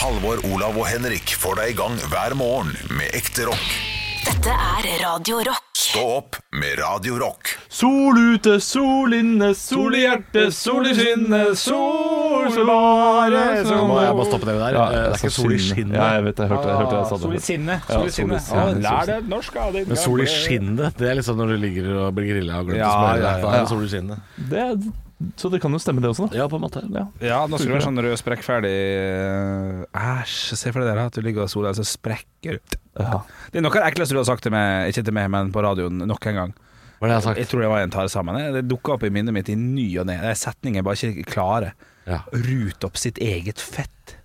Halvor, Olav og Henrik får deg i gang hver morgen med ekte rock. Dette er Radio Rock. Stå opp med Radio Rock. Sol ute, sol inne, sol i hjertet, sol i skinnet, sol så bare som Må jeg bare stoppe det der? Ja, det er ikke sol i skinnet. Ja, jeg vet. Jeg hørte, jeg hørte jeg sa Sol i det. Ja, Sol i sinnet. sol i sinnet. Ja, Lær det norsk av din Men sol i skinnet, det er liksom når du ligger og blir grilla og glemmer Ja, å smøre ja, deg. Da ja. er det sol i skinnet. Det er- Så det kan jo stemme, det også, da. Ja, på en måte. Ja. Ja, nå skal du være sånn rød sprekkferdig eh, Æsj, se for deg der, at du ligger og soler, så sprekker du. Ja. Det er noe av det ekleste du har sagt til meg, ikke til meg, men på radioen nok en gang. Hva er det jeg har Jeg tror det var en tar sammen. Det dukka opp i minnet mitt i ny og ne. Det er setninger bare ikke klare. Ja. Rut opp sitt eget fett.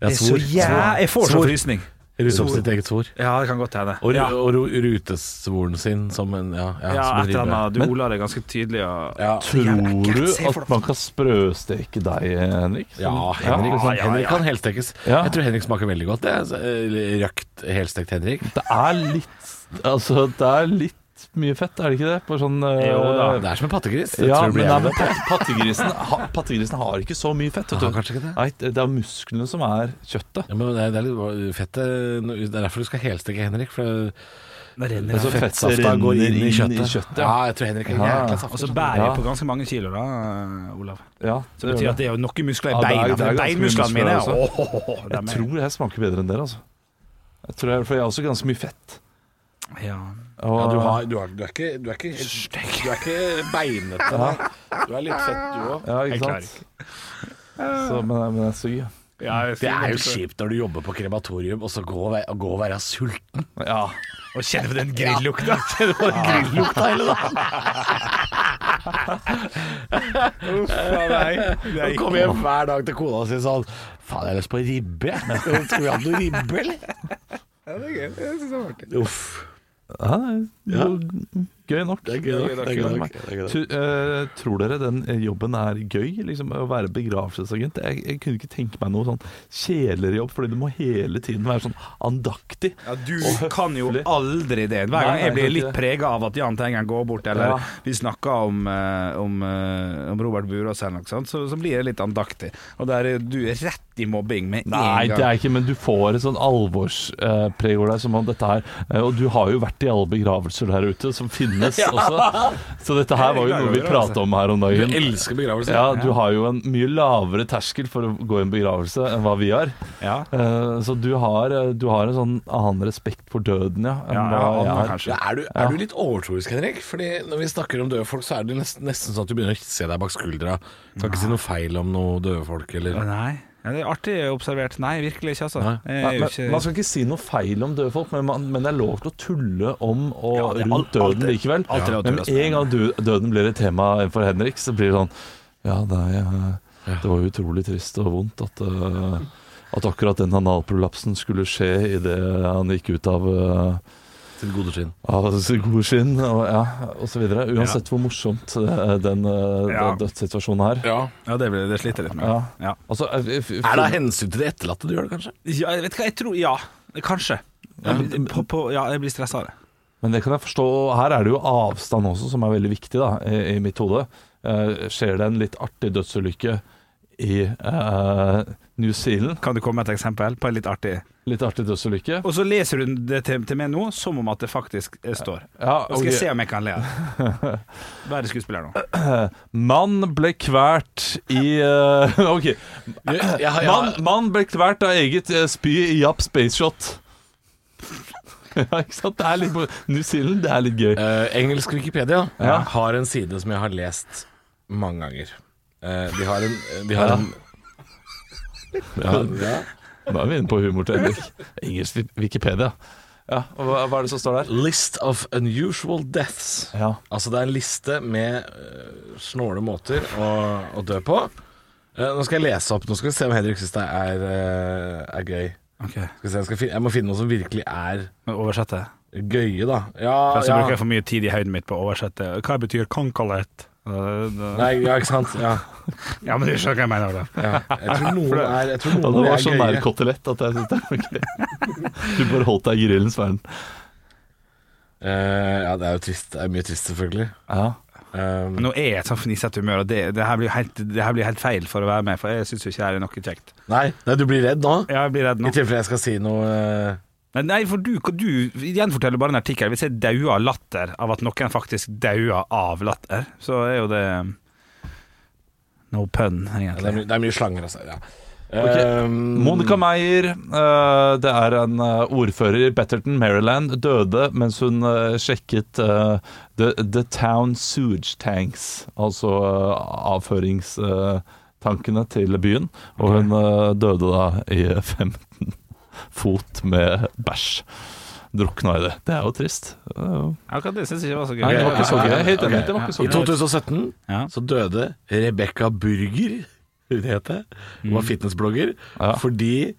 Det er så jævlig jæ... Jeg får så frysning. Rute opp sitt eget svor. Ja, det kan godt hende. Og, ja. og rutesvoren sin som en Ja, ja, Ja, som et eller annet. Du Men- ola det ganske tydelig. Og... Ja. Tror du at man kan sprøsteke deg, Henrik? Ja, Henrik, Ja, ja, Henrik ja. kan helstekes. Ja. Jeg tror Henrik smaker veldig godt. Det er Røkt helstekt Henrik. Det er litt Altså, det er litt mye fett, er det ikke det? På sånn uh, Jo da. Det er som en pattegris. Det Ja, tror jeg blir men, nei, men pat- pattegrisen, ha, pattegrisen har ikke så mye fett. Vet du. kanskje ikke det? Nei, det er musklene som er kjøttet. Ja, men det er, det er litt fettet Det er derfor du skal helsteke Henrik. For Det renner Altså, fettsafta går inn i kjøttet. kjøttet, ja. ja. jeg tror Henrik er Ja. jækla Og så bærer jeg på ganske mange kilo, da, Olav. Ja, Så det betyr at det er noen muskler i Ja, det er- beina. det er mye Beinmusklene mine åh, Jeg tror jeg smaker bedre enn dere, altså. Jeg tror jeg, for jeg har også ganske mye fett. Ja. Og, Ja, du, har, du, har, du, er ikke, du er ikke Du er ikke beinete. Ja. Du er litt fett, du òg. Ja, ikke sant? Så, men, men jeg er stygg. ja. Det er jo kjipt når du jobber på krematorium, og så gå og, være, gå og være sulten. Ja. Og kjenne på den grillukta. Grillukta hele dagen. Hun kommer hjem hver dag til kona si sånn Faen, jeg har lyst på ribbe. jeg. Skal skal vi ha noe ribbe, eller? Uff. ja, det er jo gøy nok. Det er gøy nok. Det er gøy nok. Det er gøy nok. Tro- eh, tror dere den jobben er gøy? Liksom, å være begravelsesagent? Jeg, jeg kunne ikke tenke meg noe sånn kjelerjobb, jobb, fordi du må hele tiden være sånn andaktig. Ja, du kan jo aldri det. Hver gang jeg blir litt prega av at Jahn Teigen går bort, eller Ja. vi snakker om, eh, om, eh, om Robert Burås eller noe sånt, så, så blir jeg litt andaktig. Og der er du er rett i mobbing med en Nei, en det er ikke, men du får et sånn alvorspreg over deg som om dette her Og du har jo vært i alle begravelser der ute som finnes også. Så dette her var jo noe vi prata om her om dagen. elsker begravelser. Ja, du har jo en mye lavere terskel for å gå i en begravelse enn hva vi har. Ja. Eh, Så du har, eh, du har en sånn annen respekt for døden, ja. Enn Ja, ja, jeg. Ja, er, du, er du litt overtroisk, Henrik? Fordi når vi snakker om døde folk, så er det nesten, nesten sånn at du begynner å se deg bak skuldra. Kan ikke si noe feil om noe døde folk, eller Nei. Ja, det er artig observert. Nei, virkelig ikke, altså. Nei. Nei, men, ikke- man skal ikke si noe feil om døde folk, men, man, men det er lov til å tulle om og Ja, er rundt alt- døden alltid- likevel. alltid ja. men en gang døden blir et tema for Henrik, så blir det sånn Ja, nei, det var jo utrolig trist og vondt at, uh, at akkurat den analprolapsen skulle skje idet han gikk ut av eh, til gode skinn? Ja, sitt gode skinn, og, ja, og så videre. Uansett hvor morsomt eh, den, eh, Ja. den dødssituasjonen er. Ja. Ja, det, blir- det sliter jeg litt med. Ja. Ja. Altså, eh, f- f- Er det av hensyn til de etterlatte du gjør det, kanskje? Ja, jeg vet hva, jeg tror Ja, kanskje. Jeg, på, på, ja, jeg blir stressa av det. Men det kan jeg forstå. Her er det jo avstand også som er veldig viktig da, i, i mitt hode. Eh, skjer det en litt artig dødsulykke i eh, New Zealand, Kan du komme med et eksempel på en litt artig litt artig dødsulykke Og så leser du det til, til meg nå som om at det faktisk eh, står. ja, Da skal jeg ok. se om jeg kan le. Være skuespiller nå. Mann ble kvært i eh, Ok. Ja, ja, Mann, mann ble kvært av eget eh, spy i Japp Spaceshot. ja, ikke sant? Det er litt på New Zealand, det er litt gøy. Eh, engelsk Wikipedia Ja. har en side som jeg har lest mange ganger. Eh, de har en, de har Ja. en ja, ja. Nå er vi inne på humor til Henrik. Engelsk Wikipedia. Ja, og hva, hva er det som står der? List of unusual deaths. Ja. Altså det er en liste med uh, snåle måter å, å dø på. Uh, nå skal jeg lese opp. Nå skal vi se om Henrik syns det er, uh, er gøy. Okay. Skal se, jeg, skal finne, jeg må finne noe som virkelig er men Oversette? gøye, da. Ja, For så ja. bruker jeg for mye tid i høyden mitt på å oversette. Hva betyr kankalett? Nei, ja, ikke sant. Ja, Ja, men du skjønner hva jeg mener. Ja. Jeg tror noen er, jeg tror Ja, det var er så nær kotelett at jeg syns det var gøy. Du bare holdt deg i grillens verden. Uh, ja, det er jo trist. Det er mye trist, selvfølgelig. Ja. Um, nå er jeg et sånn fnisete humør, og det, det, her helt, det her blir helt feil for å være med, for jeg syns jo ikke det er noe kjekt. nei, nei, du blir redd nå? Ja, jeg blir redd nå I tilfelle jeg skal si noe eh, Men nei, for du, du gjenforteller bare en artikkel. Hvis jeg dauer av latter av at noen faktisk dauer av latter, så er jo det No pun, ja, det, er det er mye slanger, altså. Ja. Ok. Um, Monica Meyer, eh, det er en eh, ordfører i Betterton, Maryland, døde mens hun eh, sjekket the, the Town Sewage Tanks, altså avføringstankene til byen. Og hun døde da i 15 fot med bæsj. Drukna i det. Det er jo trist. Det er jo- Akkurat det syns jeg ikke var så gøy. Nei, det var ikke så gøy. Helt enig, det var ikke så I 2017 Ja. så døde Rebekka Burger, hun het det. Hun var fitnessblogger. Ja. Fordi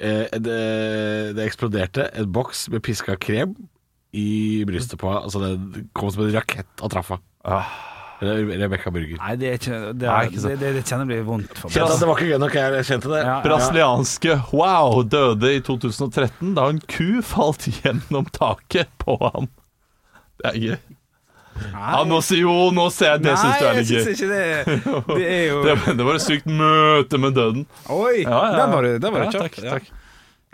eh, det, det eksploderte en boks med piska krem i brystet på henne. Altså det kom som en rakett og traff henne. Re- Rebekka Burger. Nei, det er ikke Det, Nei, er, ikke det, det, det kjenner blir vondt for Kjente meg. at det var ikke gøy nok, jeg kjente det. Ja, Brasilianske Wow døde i 2013 da en ku falt gjennom taket på ham. Det er gøy. Ja, nå, sier- jo, nå ser jeg det syns du er Nei, litt jeg gøy. syns ikke det. Det er jo Det, det var et sykt møte med døden. Oi! Den var den var ja, du takk, Ja. takk.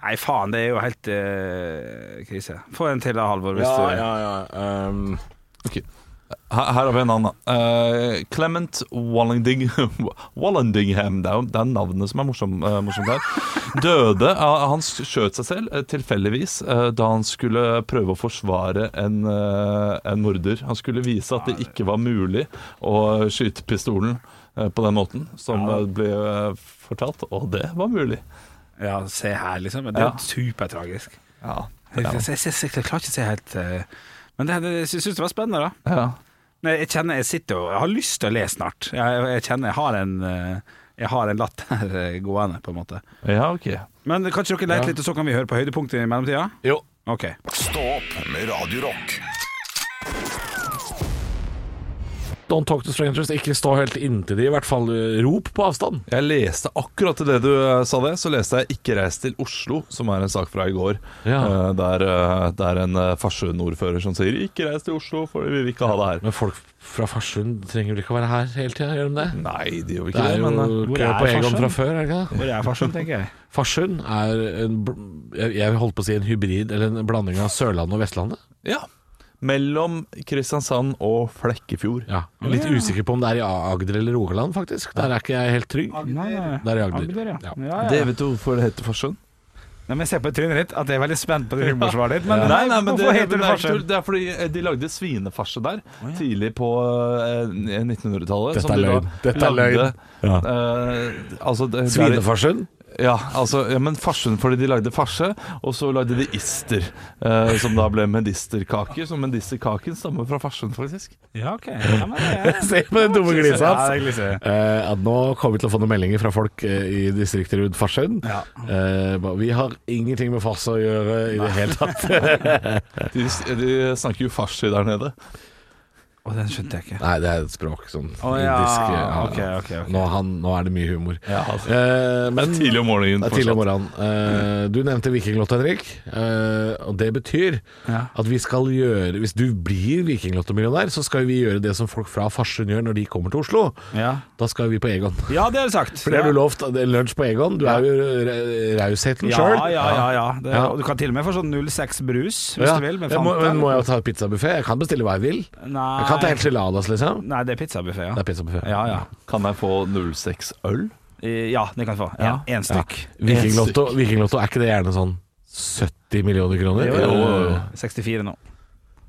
Nei, faen, det er jo helt uh, krise. Få en til da, Halvor. Hvis Ja, du ja, ja. Um, Her, her har vi en annen. Uh, Clement Wallending, Wallendingham, det er jo det er navnet som er morsom, uh, morsomt her, døde. uh, han skjøt seg selv eh, tilfeldigvis eh, da han skulle prøve å forsvare en, eh, en morder. Han skulle vise at det ikke var mulig å skyte pistolen eh, på den måten som Ja. eh, ble eh, fortalt, og det var mulig. Ja, se her, liksom. Det er Ja. supertragisk. Ja, Jeg, jeg, jeg, jeg, klarer ikke å se helt eh, Men det, det, jeg syns det var spennende, da. ja. Men jeg kjenner jeg sitter og Jeg har lyst til å le snart. Jeg, jeg kjenner jeg har en eh, Jeg har en latter eh, gående, på en måte. ja ok. Men kanskje dere leter litt, og så kan vi høre på høydepunktet i mellomtida? jo. Ok. Stå opp med Radio Don't talk to strangers. Ikke stå helt inntil de, i hvert fall eh, rop på avstand. Jeg leste akkurat det du eh, sa det, så leste jeg 'Ikke reis til Oslo', som er en sak fra i går. Ja. Eh, Der det er en Farsund-ordfører som sier 'ikke reis til Oslo, for vi vil ikke ha det her'. Men folk fra Farsund trenger vel ikke å være her hele tida, gjør de det? Nei, de gjør Det ikke det, er jo men eh, hvor er på Egon Farsund? fra før, er det ikke det? Hvor er Farsund, tenker jeg. Farsund er en Jeg jeg holdt på å si en hybrid, eller en blanding av Sørlandet og Vestlandet. ja. Mellom Kristiansand og Flekkefjord. Ja. Litt usikker på om det er i Agder eller Rogaland, faktisk. Der er ikke jeg helt trygg. Det er i Agder. Agder, ja. Ja. Ja, ja. Det vet du hvorfor det heter Farsund? Nei, men Jeg ser på trynet ditt at jeg er veldig spent på det humorsvaret ditt. Men Nei, nei, men det, heter det ikke- det er fordi eh, de lagde svinefarse der tidlig på eh, 1900-tallet. Dette er løgn. Dette er løgn. Ja. eh, altså, Svinefarsund? Ja, altså, ja, men Farsund fordi de lagde farse, og så lagde de ister, eh, som da ble medisterkaker. Så medisterkaken stammer fra Farsund, faktisk. Ja, ok. Ja, men det er... Se på den dumme glisa hans! er. Eh, at nå kommer vi til å få noen meldinger fra folk eh, i distriktet rundt Farsund. Ja. Eh, vi har ingenting med farse å gjøre i det hele tatt. De, de snakker jo farsi der nede. Å, den skjønte jeg ikke. Nei, det er et språk sånn Å ja, indisk, ja. ok, ok, okay. Nå, han, nå er det mye humor. Ja, altså. Eh, men Tidlig om morgenen. Det er tidlig om morgenen. Eh, du nevnte Vikinglotto, Henrik. Eh, og det betyr Ja. at vi skal gjøre Hvis du blir Vikinglotto-millionær, så skal vi gjøre det som folk fra Farsund gjør når de kommer til Oslo. Ja. Da skal vi på Egon. ja, det har du sagt. For det har du lovt. Det er lunsj på Egon. Du er jo rausheten Ja, sjøl. ja, ja. ja. Det, Ja. Og du kan til og med få sånn 06 brus, hvis Ja. du vil. Med Jeg må, men må jeg ta pizzabuffé? Jeg kan bestille hva jeg vil. Nei. Jeg kan ta enchiladas, liksom. Nei, det er pizzabuffé, ja. Det er pizzabuffé. Ja, ja. Kan jeg få 06 øl? Eh, Ja, det kan jeg få. Ja. Én stykk. Vikinglotto, Vikinglotto, er ikke det gjerne sånn 70 millioner kroner? Jo, jo, jo. Eh, 64 nå.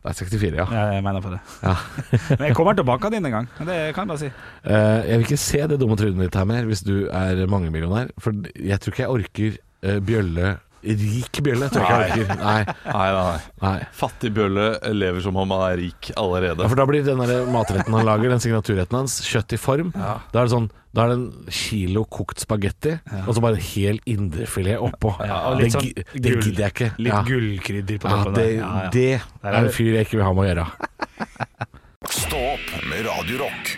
Det er 64, ja. Ja, jeg mener på det. Ja. Men jeg kommer tilbake din en gang. Det kan jeg bare si. Uh, jeg vil ikke se det dumme trynet ditt her mer hvis du er mangemillionær. For jeg tror ikke jeg orker uh, bjølle Rik bjølle tror jeg ikke jeg orker. Nei, Nei, nei, nei. nei. Fattig bjølle lever som om han er rik allerede. Ja, for da blir den der matretten han lager, den signaturretten hans, kjøtt i form. Da er det sånn Da er det en kilo kokt spagetti, og så bare en hel indrefilet oppå. Ja, og det, litt sånn gi- det gull- gidder jeg ikke. Litt ja. gullkrydder på Ja, toppen det, der. Ja, ja. det er en det- fyr jeg ikke vil ha med å gjøre. Stå opp med Radio Rock.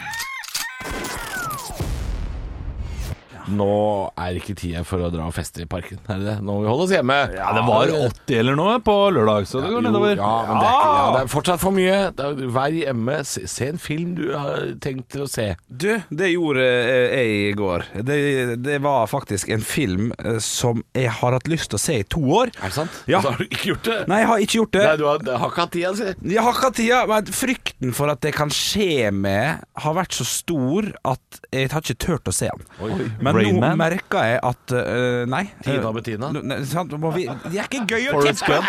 Nå er ikke tida for å dra og feste i parken. Er det det? Nå må vi holde oss hjemme. Ja, det var 80 eller noe på lørdag, så det går nedover. Ja, men det er, ikke, ja, det er fortsatt for mye. Er, vær hjemme. Se, se en film du har tenkt til å se. Du, det gjorde eh, jeg i går. Det, det var faktisk en film eh, som jeg har hatt lyst til å se i to år. Er det sant? Ja. Så har du ikke gjort det? Nei, jeg har ikke gjort det. Nei, du har, har ikke hatt tida, si. Jeg har ikke hatt tida, men frykten for at det kan skje med, har vært så stor at jeg har ikke turt å se den. Oi. Men Rain nå merka jeg at uh, Nei. Tina eh, Bettina? nei, sant, må vi, de er ikke gøy å Forrest tippe!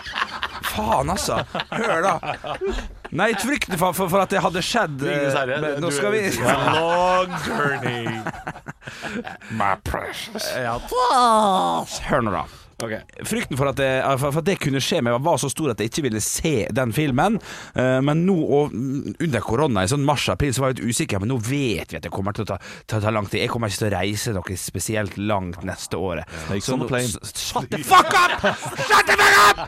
Faen, altså. Hør, da. Nei, frykter for, for, for at det hadde skjedd eh, men Nå skal vi Long journey. My precious. Ja. Hør nå, da. Ok. Frykten for at, det, for for at det kunne skje meg var så stor at jeg ikke ville se den filmen. Eh, Men nå og mm, under korona, i sånn mars-april, så var jeg litt usikker. Men nå vet vi at det kommer til å ta, ta, ta lang tid. Jeg kommer ikke til å reise noe spesielt langt neste året. Snakes Så on nå- plane. Shut the fuck up! Shut the fuck up!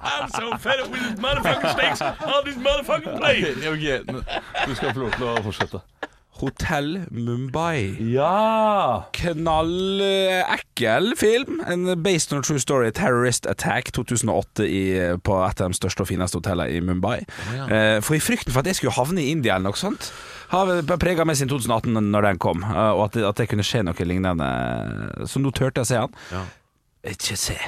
I'm so fed up with these motherfucking snakes on this motherfucking plane. Okay, okay. Du skal få lov til å fortsette. Hotell Mumbai. Ja! Knallekkel film. En based on a true story, Terrorist Attack 2008 i, på et av de største og fineste hotellene i Mumbai. Eh, For i frykten for at jeg skulle havne i India eller noe sånt, har prega meg siden 2018 når den kom, eh, og at det, at det kunne skje noe lignende. Så nå turte jeg å se den. Ikke se.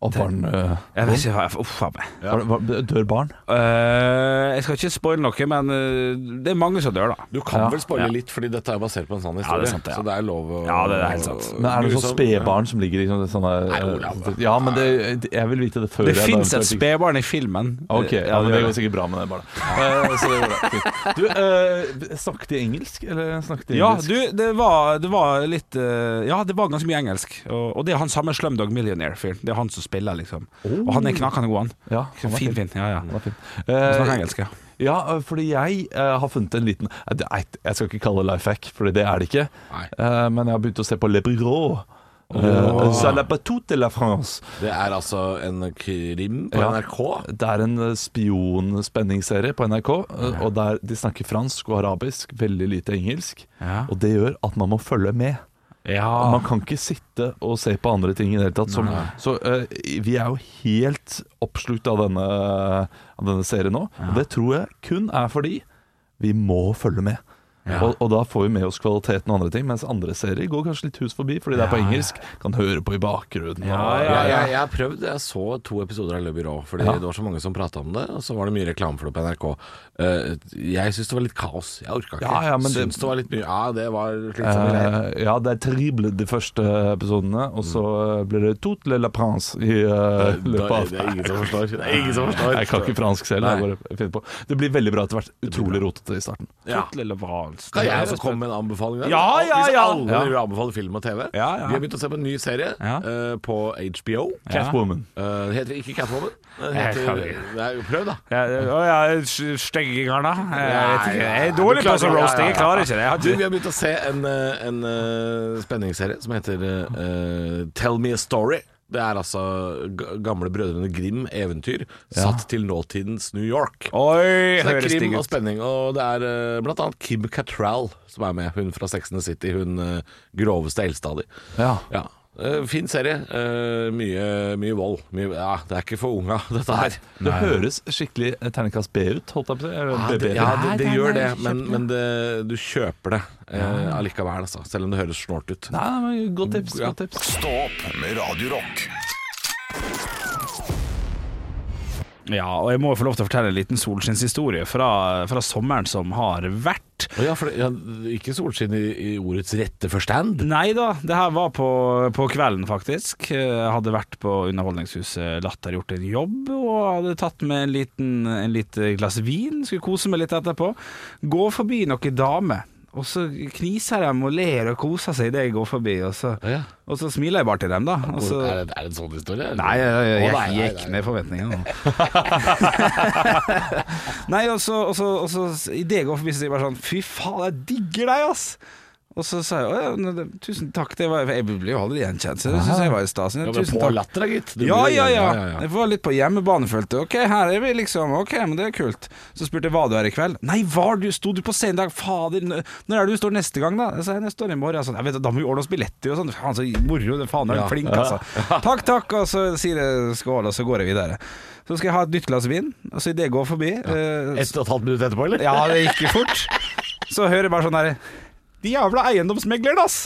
Og barn øh, Jeg vet ikke hva jeg Uff a meg. var- var- Dør barn? Eh, jeg skal ikke spoile noe, men eh, det er mange som dør, da. Du kan Ja. vel spoile Ja. litt, fordi dette er basert på en sann Ja, historie. det er sant, det, ja. Så det er lov å Ja, det er helt sant. Men er det sånn spedbarn som ligger i sånne, sånne Nei, Olav. Ja, men det, jeg vil vite det før Det jeg fins et spedbarn i filmen. Ok, ja, men det går sikkert bra med det barnet. Eh, så det går bra. Fint. Du, uh, snakket de engelsk, eller snakket de Ja, engelsk? du, det var, det var litt eh, Ja, det var ganske mye engelsk. Og, og det er han samme Slumdog Millionaire-fyren. Det er han som spiller, liksom. Og han er knakende god, han. Ja, han Fin, fin. Ja, ja. Han fin. Han Eh, snakker engelsk, ja. Ja, øh, fordi jeg uh, har funnet en liten eh, Jeg skal ikke kalle det life hack, for det er det ikke. Eh, men jeg har begynt å se på Le Bureau. Uh, Salabatout la batout de la France. Det er altså en krim på Ja. NRK. Det er en eh, spionspenningsserie på NRK, eh, og der de snakker fransk og arabisk, veldig lite engelsk. Ja. Og det gjør at man må følge med. Ja. Man kan ikke sitte og se på andre ting i det hele tatt. Som, så uh, vi er jo helt oppslukt av denne, av denne serien nå. Og det tror jeg kun er fordi vi må følge med. Og, og da får vi med oss kvaliteten og andre ting, mens andre serier går kanskje litt hus forbi fordi det er på engelsk. Kan høre på i bakgrunnen. Ja, og- ja, Jeg, har prøvd, jeg så to episoder av Le Byrå, fordi Ja. det var så mange som prata om det. Og så var det mye reklame for det på NRK. Uh, jeg syns det var litt kaos. Jeg orka ikke. Ja, ja, men det- syns det var litt mye Ja, det var slitsomme greier. Eh, ja, det er terrible de første episodene, og så eh, blir det tout le la prince i uh, løpet av det er ingen som forstår. Det er ingen som forstår. Jeg kan ikke fransk selv. Jeg Nei. bare finner på. Det blir veldig bra etter hvert. Utrolig rotete i starten. Ja. Tout lille Vals. Kan jeg også komme med en anbefaling? der? Ja, ja, Hvis ja. alle Ja. vil anbefale film og TV. Ja, ja. Vi har begynt å se på en ny serie eh, på HBO. Catwoman. Uh, heter ikke Catwoman. Kan heter. Nei, prøv, da. Ja, å ja, Steggingarna. Jeg vet ikke. Jeg er dårlig på sånn roasting. Jeg klarer ikke det. Du, vi har begynt å se en, eh, en uh, spenningsserie som heter Tell Me a Story. Det er altså gamle Brødrene Grim-eventyr satt til nåtidens New York. Oi, Så det er krim og spenning, og det er uh, blant annet Kim Cattrall som er med. Hun fra Sex and the City, hun uh, groveste eldste av de. Ja. Ja. Eh, fin serie. Eh, mye, mye vold. Mye, ja, det er ikke for unga, dette her. Det høres skikkelig terningkast B ut, holdt jeg på å si. Ja, B- det, ja, det, det gjør det, men, men det, du kjøper det eh, allikevel, altså. Selv om det høres snålt ut. Nei, men godt tips. Godt tips. Stå opp med Radiorock. Ja, og jeg må få lov til å fortelle en liten solskinnshistorie fra, fra sommeren som har vært. Ja, for det, ja, ikke solskinn i, i ordets rette forstand. Nei da, det her var på, på kvelden, faktisk. Jeg hadde vært på Underholdningshuset Latter, gjort en jobb, og hadde tatt med en liten en lite glass vin. Skulle kose meg litt etterpå. Gå forbi noen damer. Og så kniser de og ler og koser seg idet jeg går forbi, og så, ja. og så smiler jeg bare til dem, da. Så, er, det, er det en sånn historie? eller? Nei, jeg, jeg, jeg, jeg, gikk ned forventningene. nei, og så, og så, og så idet jeg går forbi, så sier jeg bare sånn Fy faen, jeg digger deg, ass! Og så sa jeg «Å, ja, tusen takk, det var, jeg blir jo aldri gjenkjent, så det syns jeg var stas. Ja, men Tusen på takk. latter da, gitt. Ja, ja, ja. ja, ja. Jeg var litt på hjemmebane, følte. Ok, her er vi liksom. Ok, men det er kult. Så spurte jeg hva du er i kveld. Nei, var du, sto du på scenen i dag? Fader, når er du står neste gang, da? Jeg sa jeg står i morgen. Sånn, jeg vet, da må vi ordne oss billetter og sånn. Faen, så moro. Faen, du er flink, altså. Takk, takk. Og så sier jeg skål, og så går jeg videre. Så skal jeg ha et nytt glass vin, og så idet jeg går forbi eh, Ett og et halvt minutt etterpå, eller? ja, det gikk fort. Så hører jeg bare sånn der De jævla eiendomsmeglerne, ass!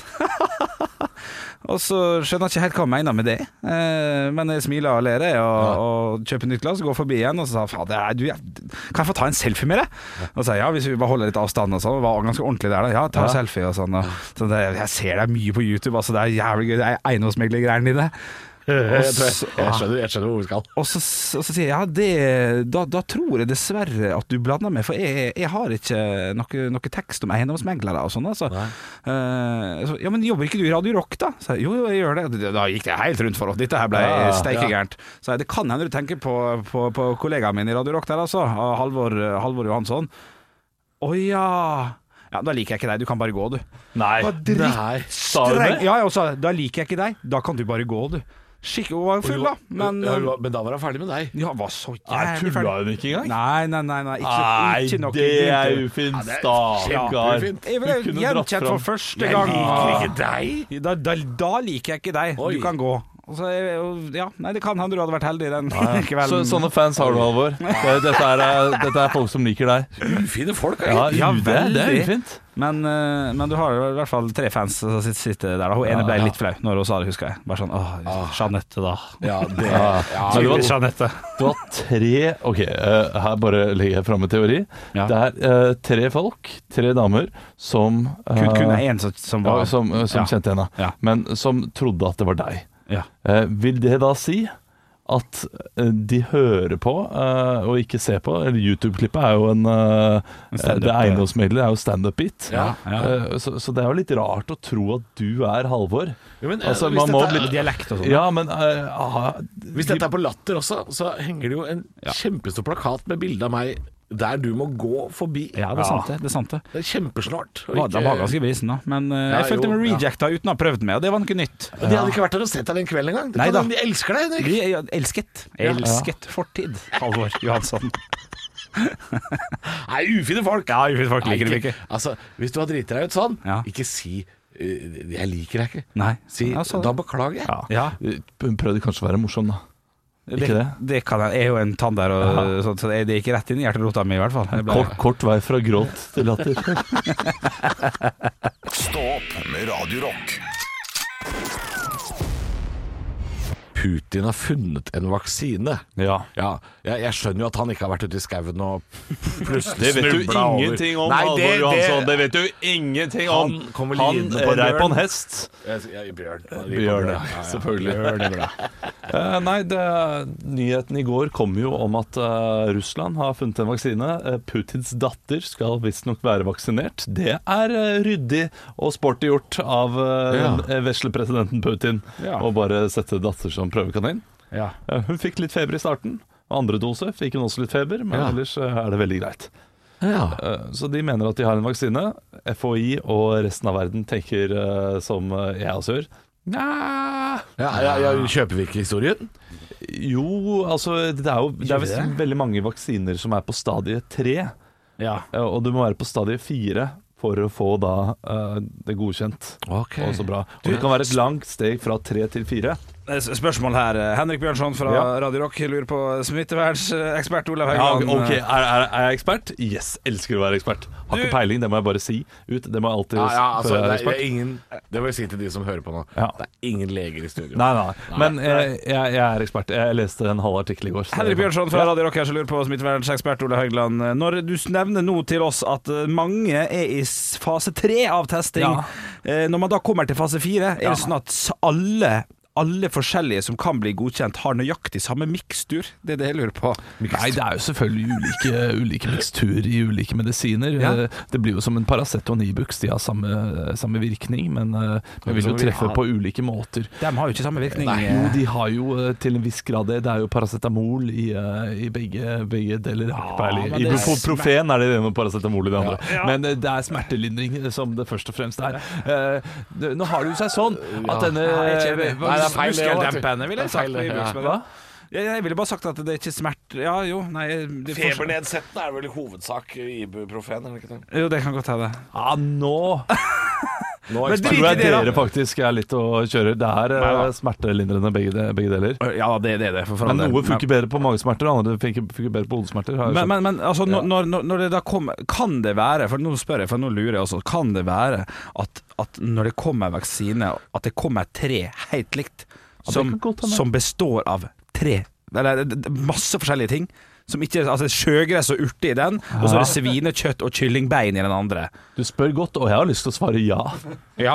og så skjønner jeg ikke helt hva han mener med det. Eh, men jeg smiler og ler og, og, og kjøper nytt glass, går forbi igjen og så sa fader, er, du, jeg, kan jeg få ta en selfie med deg? Og så sa ja, hvis vi bare holder litt avstand og sånn. Var ganske ordentlig der, da. Ja, ta en selfie og sånn. Og, så det, jeg ser deg mye på YouTube, altså. Det er jævlig gøy. Det er eiendomsmeglergreiene dine. Jeg, jeg, jeg, skjønner, jeg skjønner hvor vi skal. Og så, og så sier jeg ja, det, da, da tror jeg dessverre at du blander meg, for jeg, jeg har ikke noe, noe tekst om eiendomsmeglere og sånn. Altså. Uh, så, ja, men jobber ikke du i Radio Rock, da? Så jo, jo, jeg gjør det. Da gikk det helt rundt for oss. Dette her ble Ja, steike gærent. Så det kan hende du tenker på, på, på kollegaen min i Radio Rock der, altså. Halvor, Halvor Johansson. Å ja. Ja, Da liker jeg ikke deg, du kan bare gå, du. Nei. Nei. Sa du det? Ja, jeg også, da liker jeg ikke deg, da kan du bare gå, du. Skikk, hun var jo full, da, men Ja, var, men da var hun ferdig med deg. ja, var så Nei, jævlig tulla hun ikke engang? Nei, nei, nei, nei ikke, Nei, ikke noe det er ufint. det Stakkar. Jeg ble gjenkjent for første Jeg liker ikke deg. Da, da, da liker jeg ikke deg. Oi. Du kan gå. Så, er ja, nei, det kan hende du hadde vært heldig den kvelden. Så, sånne fans har du, Halvor. Dette, er, eh, dette er folk som liker deg. Ufine folk. Ja, Ja. Ja, det, er ufint. Men, eh, men du har i hvert fall tre fans som sitter, der. da. Hun ene ble litt flau når hun sa det, husker jeg. Bare sånn åh, Jeanette, da. Ja, det, Ja. ja. Du var- Jeanette. Du har tre Ok, uh, her bare legger jeg fram en teori. Ja. Det er uh, tre folk, tre damer, som uh, Kun, kun én som, som ja, var som, som Ja. kjente henne, Ja. men som trodde at det var deg. Ja. Eh, vil det da si at eh, de hører på eh, og ikke ser på? Eller YouTube-klippet er jo en eh, En Det eiendomsmegler er jo standup-bit. Ja, ja. Eh, så, så det er jo litt rart å tro at du er Halvor. Jo, men, eh, Altså, hvis man må dette- bli Dialekt og sånn. Ja, men eh, aha, Hvis dette er på Latter også, så henger det jo en Ja. kjempestor plakat med bilde av meg der du må gå forbi. Ja, det er sant, det. det, er sant det. Det er kjempesnart. og Var- ikke- Den var ganske brisen, da. Men uh, Ja, jeg følte jo, meg ja. uten å ha prøvd meg, og det var noe nytt. Ja. De hadde ikke vært der og sett deg den kvelden engang. Det Nei kan da. De elsker deg, Henrik. De jeg elsket. Elsket fortid. Halvor Johansson. Nei, ufine folk. Ja, ufine folk liker det ikke. Altså, Hvis du har driti deg ut sånn, Ja. ikke si uh, 'jeg liker deg ikke'. Nei. Si Ja, 'da beklager jeg'. ja. Ja. Prøvde kanskje å være morsom, da. Det, Ikke det? det kan jeg. Jeg er jo en tann der, og, sånn, så det, det gikk rett inn i hjerterota mi, i hvert fall. Ble- Kort, kort vei fra gråt til latter. Stå opp med Radio Rock. Putin har funnet en vaksine. Ja. Ja, jeg, jeg skjønner jo at han ikke har vært ute i skauen og plutselig Det vet du ingenting om, Nei, Halvor Johansson. det- Det vet du ingenting om. Han kommer Han rei på en hest. Jeg, jeg, bjørn. Bjørn, ja. Selvfølgelig. Eh, nei, det, nyheten i går kom jo om at uh, Russland har funnet en vaksine. Uh, Putins datter skal visstnok være vaksinert. Det er ryddig og sporty gjort av Ja. vesle presidenten Putin Ja. å bare sette datter som prøvekanin. Ja. Eh, hun fikk litt feber i starten. Andre dose fikk hun også litt feber, men Ja. ellers eh, er det veldig greit. Ja. Eh, Så de mener at de har en vaksine. FHI og resten av verden tenker som jeg også gjør. Nja Ja, ja, ja, kjøper vi ikke historien? Jo, altså det er jo det er vist veldig mange vaksiner som er på stadie tre. ja. Og du må være på stadie fire for å få da det godkjent. Okay. Og så bra. Og det kan være et langt steg fra tre til fire. Eh, Spørsmål her. eh, Henrik Bjørnson fra Ja. Radio Rock lurer på smittevernsekspert Olav Ja, okay. ok, er, er, er jeg ekspert? Yes, elsker å være ekspert. Har Du- ikke peiling, det må jeg bare si ut. Det må jeg alltid Ja, ja, altså, det, er ingen, det må jeg si til de som hører på nå. Ja. Det er ingen leger i studio. Nei, nei, nei. Men jeg, jeg, jeg er ekspert. Jeg leste en halv artikkel i går. Henrik Bjørnson fra Radio Rock her som lurer på smittevernsekspert Olav Haugland. Når du nevner nå til oss at eh, mange er i fase tre av testing, Ja. eh, når man da kommer til fase fire, er Ja. det sånn at alle alle forskjellige som kan bli godkjent, har nøyaktig samme mikstur? Det er det jeg lurer på. Nei, det er jo selvfølgelig ulike, ulike miksturer i ulike medisiner. Ja. Eh, Det blir jo som en Paracet og Nibux, de har samme, samme virkning, men eh, vi vil jo treffe på ulike måter. De har jo ikke samme virkning. Jo, de har jo eh, til en viss grad det. Det er jo paracetamol i, i begge, begge deler. Men er Ibuprofen er det ene og paracetamol i det andre. Men eh, det er smertelindring som det først og fremst er. Nå har det jo seg sånn at denne Nei, det. er feil. Muskeldempende, ville jeg sagt. feil, på ja. Jeg, ville bare sagt at det er ikke smert... Ja, jo, nei det er. Febernedsettende er vel i hovedsak ibuprofen, det ikke det? Jo, det kan godt hende. Ja, nå Nå Men drit tror jeg i det, da. dere faktisk er litt å kjøre. Det er Nei eh, smertelindrende begge, begge deler. Ja, det, det er det. Men noe funker bedre på magesmerter, andre funker, funker bedre på hodesmerter. Men, men, men altså, når, når, når det da kommer Kan det være For nå spør jeg, for nå lurer jeg også. Kan det være at, at når det kommer vaksine, at det kommer tre helt likt, som, som består av tre Eller masse forskjellige ting? Som ikke, altså Sjøgress og urte i den, og så er det svinekjøtt og kyllingbein i den andre. Du spør godt, og jeg har lyst til å svare ja. Ja,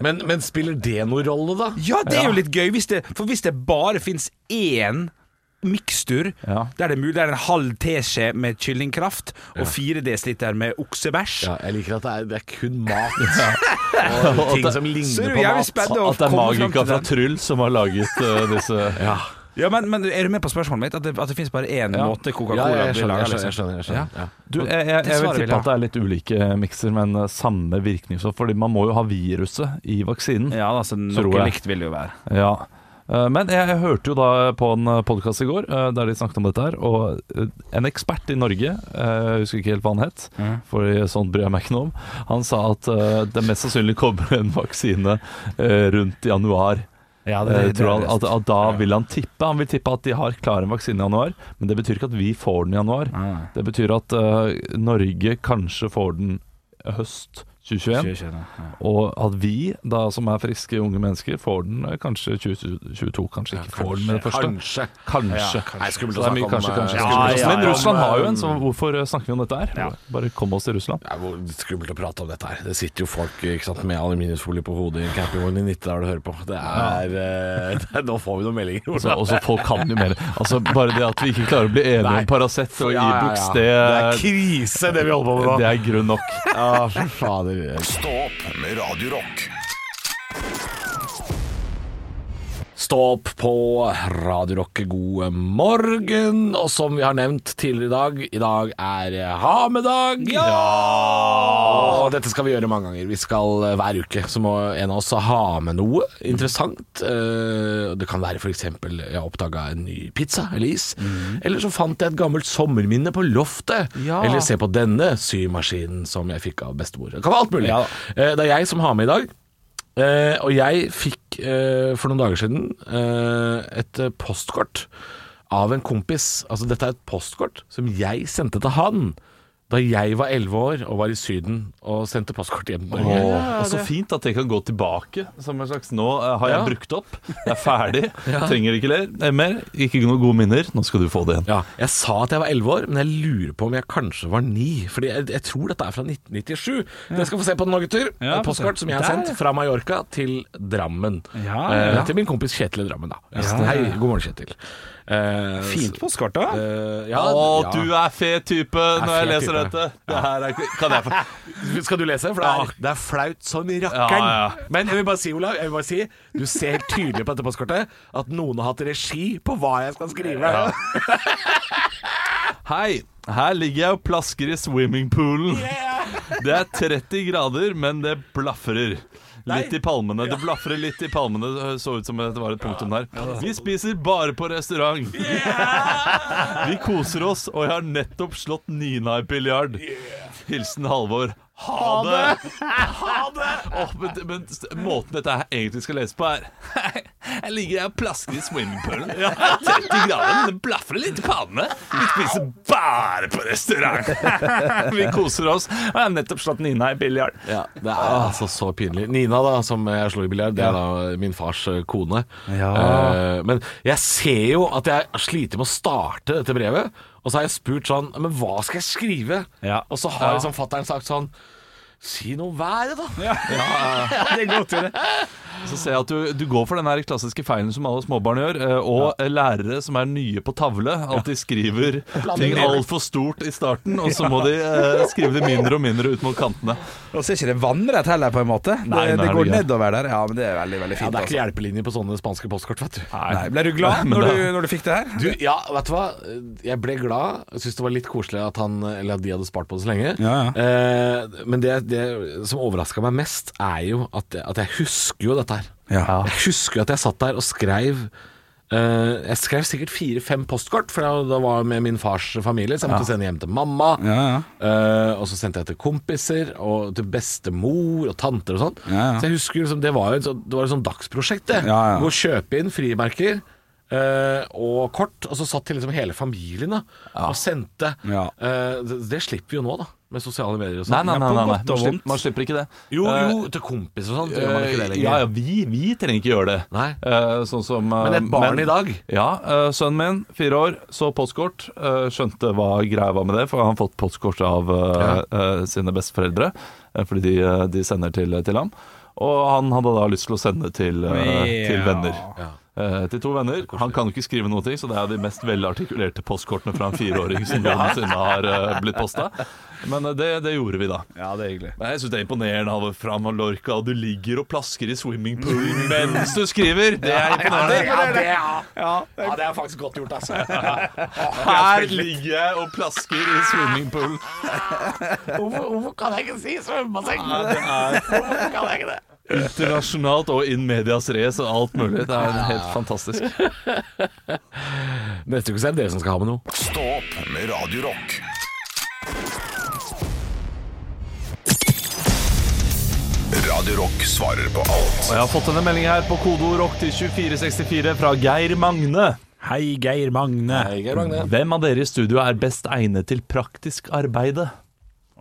Men, men spiller det noen rolle, da? ja det er jo litt gøy. Hvis det, for hvis det bare fins én mikstur Ja. der det er mulig det er en halv teskje med kyllingkraft og fire dl med oksebæsj Ja, jeg liker at det er, det er kun mat og ting som Så er ligner det på jævlig mat. spennende å At det er komme fram magika til fra den. Tryll som har laget eh, disse Ja, Ja, men, men er du med på spørsmålet mitt? At det, at det finnes bare én Ja. måte Coca-Cola jeg, skjønner, laget, jeg skjønner. Jeg liksom? skjønner, jeg skjønner. Du, jeg, jeg, jeg, vil tippe at det er litt ulike mikser, men eh, samme virkningsstoff. Fordi man må jo ha viruset i vaksinen. Ja, altså noe likt vil det jo være. Ja. Eh, Men jeg, jeg hørte jo da på en podkast i går eh, der de snakket om dette her, og eh, en ekspert i Norge, eh, jeg husker ikke helt hva han het, mm. for sånn bryr jeg meg ikke noe om, han sa at eh, det mest sannsynlig kommer en vaksine eh, rundt januar. Ja, det, tror han, at, at da vil han tippe Han vil tippe at de har klar en vaksine i januar, men det betyr ikke at vi får den i januar. Nei. Det betyr at uh, Norge kanskje får den høst 2021. Og at vi, da som er friske unge mennesker, får den eh, kanskje 2022. Kanskje ikke får den med det første. Kanskje. Kanskje. Nei, skummelt å det er snakke om, kanskje, kanskje. eh, ja. Men Russland har jo en, eh, så hvorfor snakker vi om dette her? Bare kom oss til Russland. Det er hvor skummelt å prate om dette her. Det sitter jo folk ikke sant, med aluminiumsfolie på hodet i en campingvogn i Nittedal og hører på. Det er, eh, det er Nå får vi noen meldinger. Også, også folk kan jo mer. Altså, bare det at vi ikke klarer å bli enige om Paracet og Ja, ja, ja. Ibux, Det er krise, det vi holder på med nå. det er grunn nok. Ja, for fader. Stå opp med Radio Rock. Stå opp på Radio Rock, god morgen. Og som vi har nevnt tidligere i dag, i dag er ha-med-dag. Ja! Og dette skal vi gjøre mange ganger. Vi skal eh, Hver uke så må en av oss ha med noe interessant. Eh, Det kan være f.eks. jeg oppdaga en ny pizza eller is. Eller så fant jeg et gammelt sommerminne på loftet. Ja. Eller se på denne symaskinen som jeg fikk av bestemor. Det kan være alt mulig. Ja. Eh, Det er jeg som har med i dag. Og jeg fikk eh, for noen dager siden eh, et eh, postkort av en kompis. Altså dette er et postkort som jeg sendte til han da jeg var 11 år og var i Syden og sendte postkort hjem til ja, og så fint at det kan gå tilbake. Som en slags Nå eh, har jeg Ja. brukt opp, jeg er ferdig, trenger ikke eh, mer. Ikke noen gode minner. Nå skal du få det igjen. Ja, jeg sa at jeg var 11 år, men jeg lurer på om jeg kanskje var 9. Fordi jeg, jeg tror dette er fra 1997. Dere skal få se på den nå, gutter. Ja, postkort som jeg har sendt fra Mallorca til Drammen. Ja, Eh, til min kompis Kjetil i Drammen, da. Ja. Hei, god morgen, Kjetil. Eh, Fint postkort, da. Eh, ja, Å, ja. du er fet type når jeg leser type. dette. Det her er, kan jeg få Skal du lese? For det er, det er flaut som rakkeren. Ja, ja. Men jeg vil bare si, Olav, jeg vil bare si du ser helt tydelig på dette postkortet at noen har hatt regi på hva jeg skal skrive. Hei, her ligger jeg og plasker i swimmingpoolen. Det er 30 grader, men det blafrer. Litt i palmene. Det blafrer litt i palmene. Det så ut som det var et punktum der. Vi spiser bare på restaurant. Vi koser oss, og jeg har nettopp slått Nina i biljard. Hilsen Halvor. Ha det! Ha det! Åh, men, men måten dette her egentlig skal lese på, er Jeg ligger her og plasker i swimmingpoolen. 30 grader, men det blafrer litt i panene. Vi spiser bare på restaurant. Vi koser oss. Og jeg har nettopp slått Nina i biljard. Ja, det er altså så pinlig. Nina, da, som jeg slo i biljard, det er da min fars eh, kone. Ja. Eh, men jeg ser jo at jeg sliter med å starte dette brevet. Og så har jeg spurt sånn Men hva skal jeg skrive? Ja. Og så har liksom fattern sagt sånn Si noe om været, da. Ja, Det er godt, det. Så ser jeg at du, du går for den her klassiske feilen som alle småbarn gjør, eh, og ja. lærere som er nye på tavle, de skriver ting altfor stort i starten, og så må de eh, skrive det mindre og mindre ut mot kantene. Og så er ikke det vannrett heller, på en måte. Nei, det, det går det er- nedover der. Ja, men det er veldig, veldig fint. Ja, det er ikke altså. hjelpelinje på sånne spanske postkort, vet du. Nei, Ble du glad når da- du, når du fikk det her? Du, ja, vet du hva? Jeg ble glad. Syntes det var litt koselig at, han, eller at de hadde spart på det så lenge. Ja, Eh, men det, det som overraska meg mest, er jo at, at jeg husker jo dette her. Ja. Jeg husker jo at jeg satt der og skrev Uh, Jeg skrev sikkert fire-fem postkort, for jeg, da var jeg med min fars familie. Så jeg måtte sende hjem til mamma. Ja, ja. Uh, og så sendte jeg til kompiser og til bestemor og tanter og sånn. Ja, ja. Så jeg husker liksom, det var jo et, sånt- det var et sånt dagsprosjekt, det. Ja, ja. Gå og kjøpe inn frimerker. Uh, og kort, og så satt til liksom hele familien da og sendte. Ja. Eh, det, det slipper vi jo nå, da, med sosiale medier og sånn. nei, nei, nei, nei. Man, slipper, man slipper ikke det. Jo, Eh, jo, til kompis og sånn. Gjør man ikke det lenger? Ja, ja, vi, vi trenger ikke gjøre det. Nei. Eh, sånn som eh, Men et barn i dag? Ja, sønnen min, fire år, så postkort. eh, skjønte hva greia var med det, for han har fått postkort av ja. sine besteforeldre. fordi de, de sender til, til ham. Og han hadde da lyst til å sende til, ja. til venner. Ja. Eh, til to venner. Han kan jo ikke skrive noe, så det er de mest velartikulerte postkortene fra en fireåring som noensinne har eh, blitt posta. Men eh, det, det gjorde vi, da. Ja, det er hyggelig. Jeg synes det er imponerende av fra Mallorca, og du ligger og plasker i swimmingpoolen mens du skriver. Det er imponerende. Ja, det, ja, ja, det er faktisk godt gjort, altså. Her ligger jeg og plasker i swimmingpoolen. Hvorfor, hvorfor kan jeg ikke si svømmebasseng? Hvorfor kan jeg ikke det? Internasjonalt og in medias race og alt mulig. Det er helt fantastisk. Neste uke er det dere som skal ha med noe. Stå opp med Radio Rock. Radio Rock svarer på alt. Og jeg har fått denne meldingen her på kodeord rock til 2464 fra Geir Magne. Hei, Geir Magne. Hvem av dere i studio er best egnet til praktisk arbeide?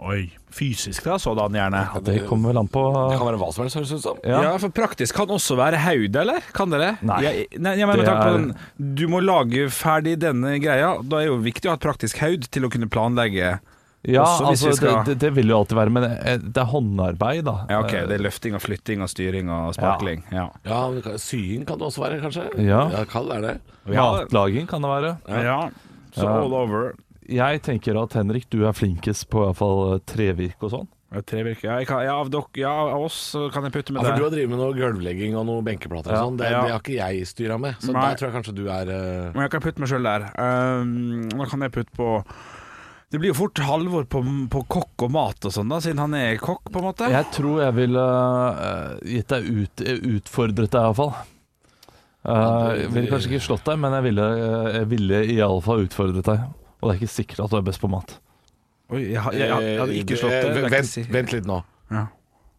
Oi, fysisk da, sådan gjerne. Det kommer vel an på Det kan være hva som helst, høres det ut som. Ja. Ja. for praktisk kan også være haud, eller? Kan det det? Nei. Jeg, nei, jeg mener, Det med tanke på er- den, du må lage ferdig denne greia. Da er jo viktig å ha et praktisk haud til å kunne planlegge. Ja, Også altså, skal- det, det, det vil jo alltid være, men eh, det er håndarbeid, da. Ja, ok, Det er løfting og flytting og styring og sparkling. Ja. Ja, men kan- Sying kan det også være, kanskje? Ja. ja kan er det. Matlaging kan det være. Ja. Så all over. Jeg tenker at Henrik, du er flinkest på i hvert fall trevirke og sånn. Ja, Trevirke. Ja, jeg kan, ja, av dok, ja, av oss kan jeg putte med Ja, for du har drevet med noe gulvlegging og noen benkeplater og sånn. Det, Ja. det har ikke jeg styra med, så Nei. der tror jeg kanskje du er uh... Men jeg kan putte meg sjøl der. Um, nå kan jeg putte på Det blir jo fort Halvor på, på kokk og mat og sånn, da, siden han er kokk, på en måte. Jeg tror jeg ville uh, gitt deg ut, utfordret deg, iallfall. Uh, jeg ville kanskje ikke slått deg, men jeg ville, uh, jeg ville iallfall utfordret deg. Og det er ikke sikkert at du er best på mat. Oi, jeg, jeg, jeg, jeg hadde ikke eh, slått det. ikke Vent, vent litt nå. Ja.